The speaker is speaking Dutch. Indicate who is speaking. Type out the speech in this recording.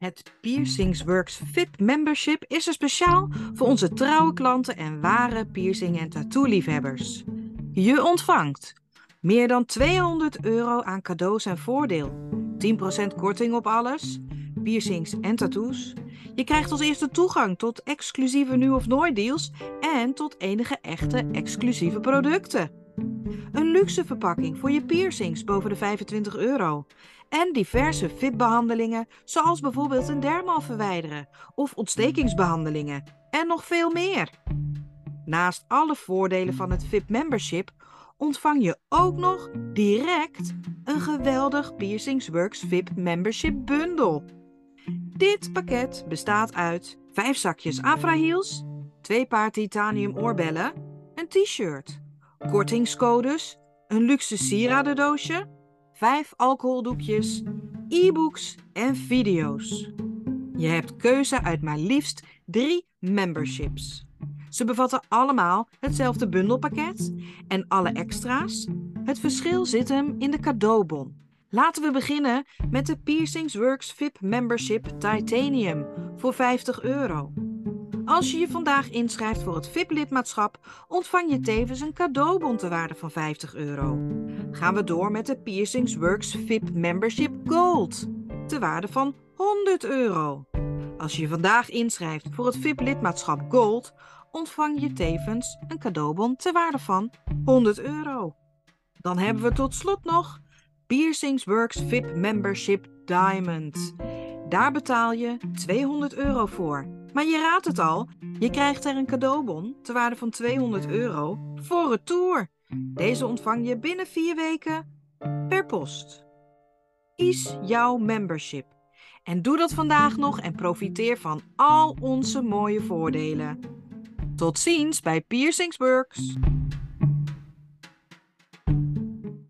Speaker 1: Het Piercings Works VIP membership is er speciaal voor onze trouwe klanten en ware piercing- en tattoo-liefhebbers. Je ontvangt meer dan 200 euro aan cadeaus en voordeel, 10% korting op alles, piercings en tattoos. Je krijgt als eerste toegang tot exclusieve nu of nooit deals en tot enige echte exclusieve producten. Een luxe verpakking voor je piercings boven de 25 euro. En diverse VIP-behandelingen, zoals bijvoorbeeld een dermal verwijderen of ontstekingsbehandelingen. En nog veel meer. Naast alle voordelen van het VIP-membership ontvang je ook nog direct een geweldig Piercings Works VIP Membership Bundle. Dit pakket bestaat uit 5 zakjes Afra Heels, 2 paar titanium oorbellen, een t-shirt, kortingscodes, een luxe sieradendoosje, 5 alcoholdoekjes, e-books en video's. Je hebt keuze uit maar liefst 3 memberships. Ze bevatten allemaal hetzelfde bundelpakket en alle extra's. Het verschil zit hem in de cadeaubon. Laten we beginnen met de Piercings Works VIP Membership Titanium voor 50 euro. Als je je vandaag inschrijft voor het VIP-lidmaatschap, ontvang je tevens een cadeaubon te waarde van 50 euro. Gaan we door met de Piercings Works VIP Membership Gold te waarde van 100 euro. Als je vandaag inschrijft voor het VIP-lidmaatschap Gold, ontvang je tevens een cadeaubon te waarde van 100 euro. Dan hebben we tot slot nog Piercings Works VIP Membership Diamond. Daar betaal je 200 euro voor. Maar je raadt het al, je krijgt er een cadeaubon te waarde van 200 euro voor retour. Deze ontvang je binnen vier weken per post. Kies jouw membership. En doe dat vandaag nog en profiteer van al onze mooie voordelen. Tot ziens bij Piercings Works.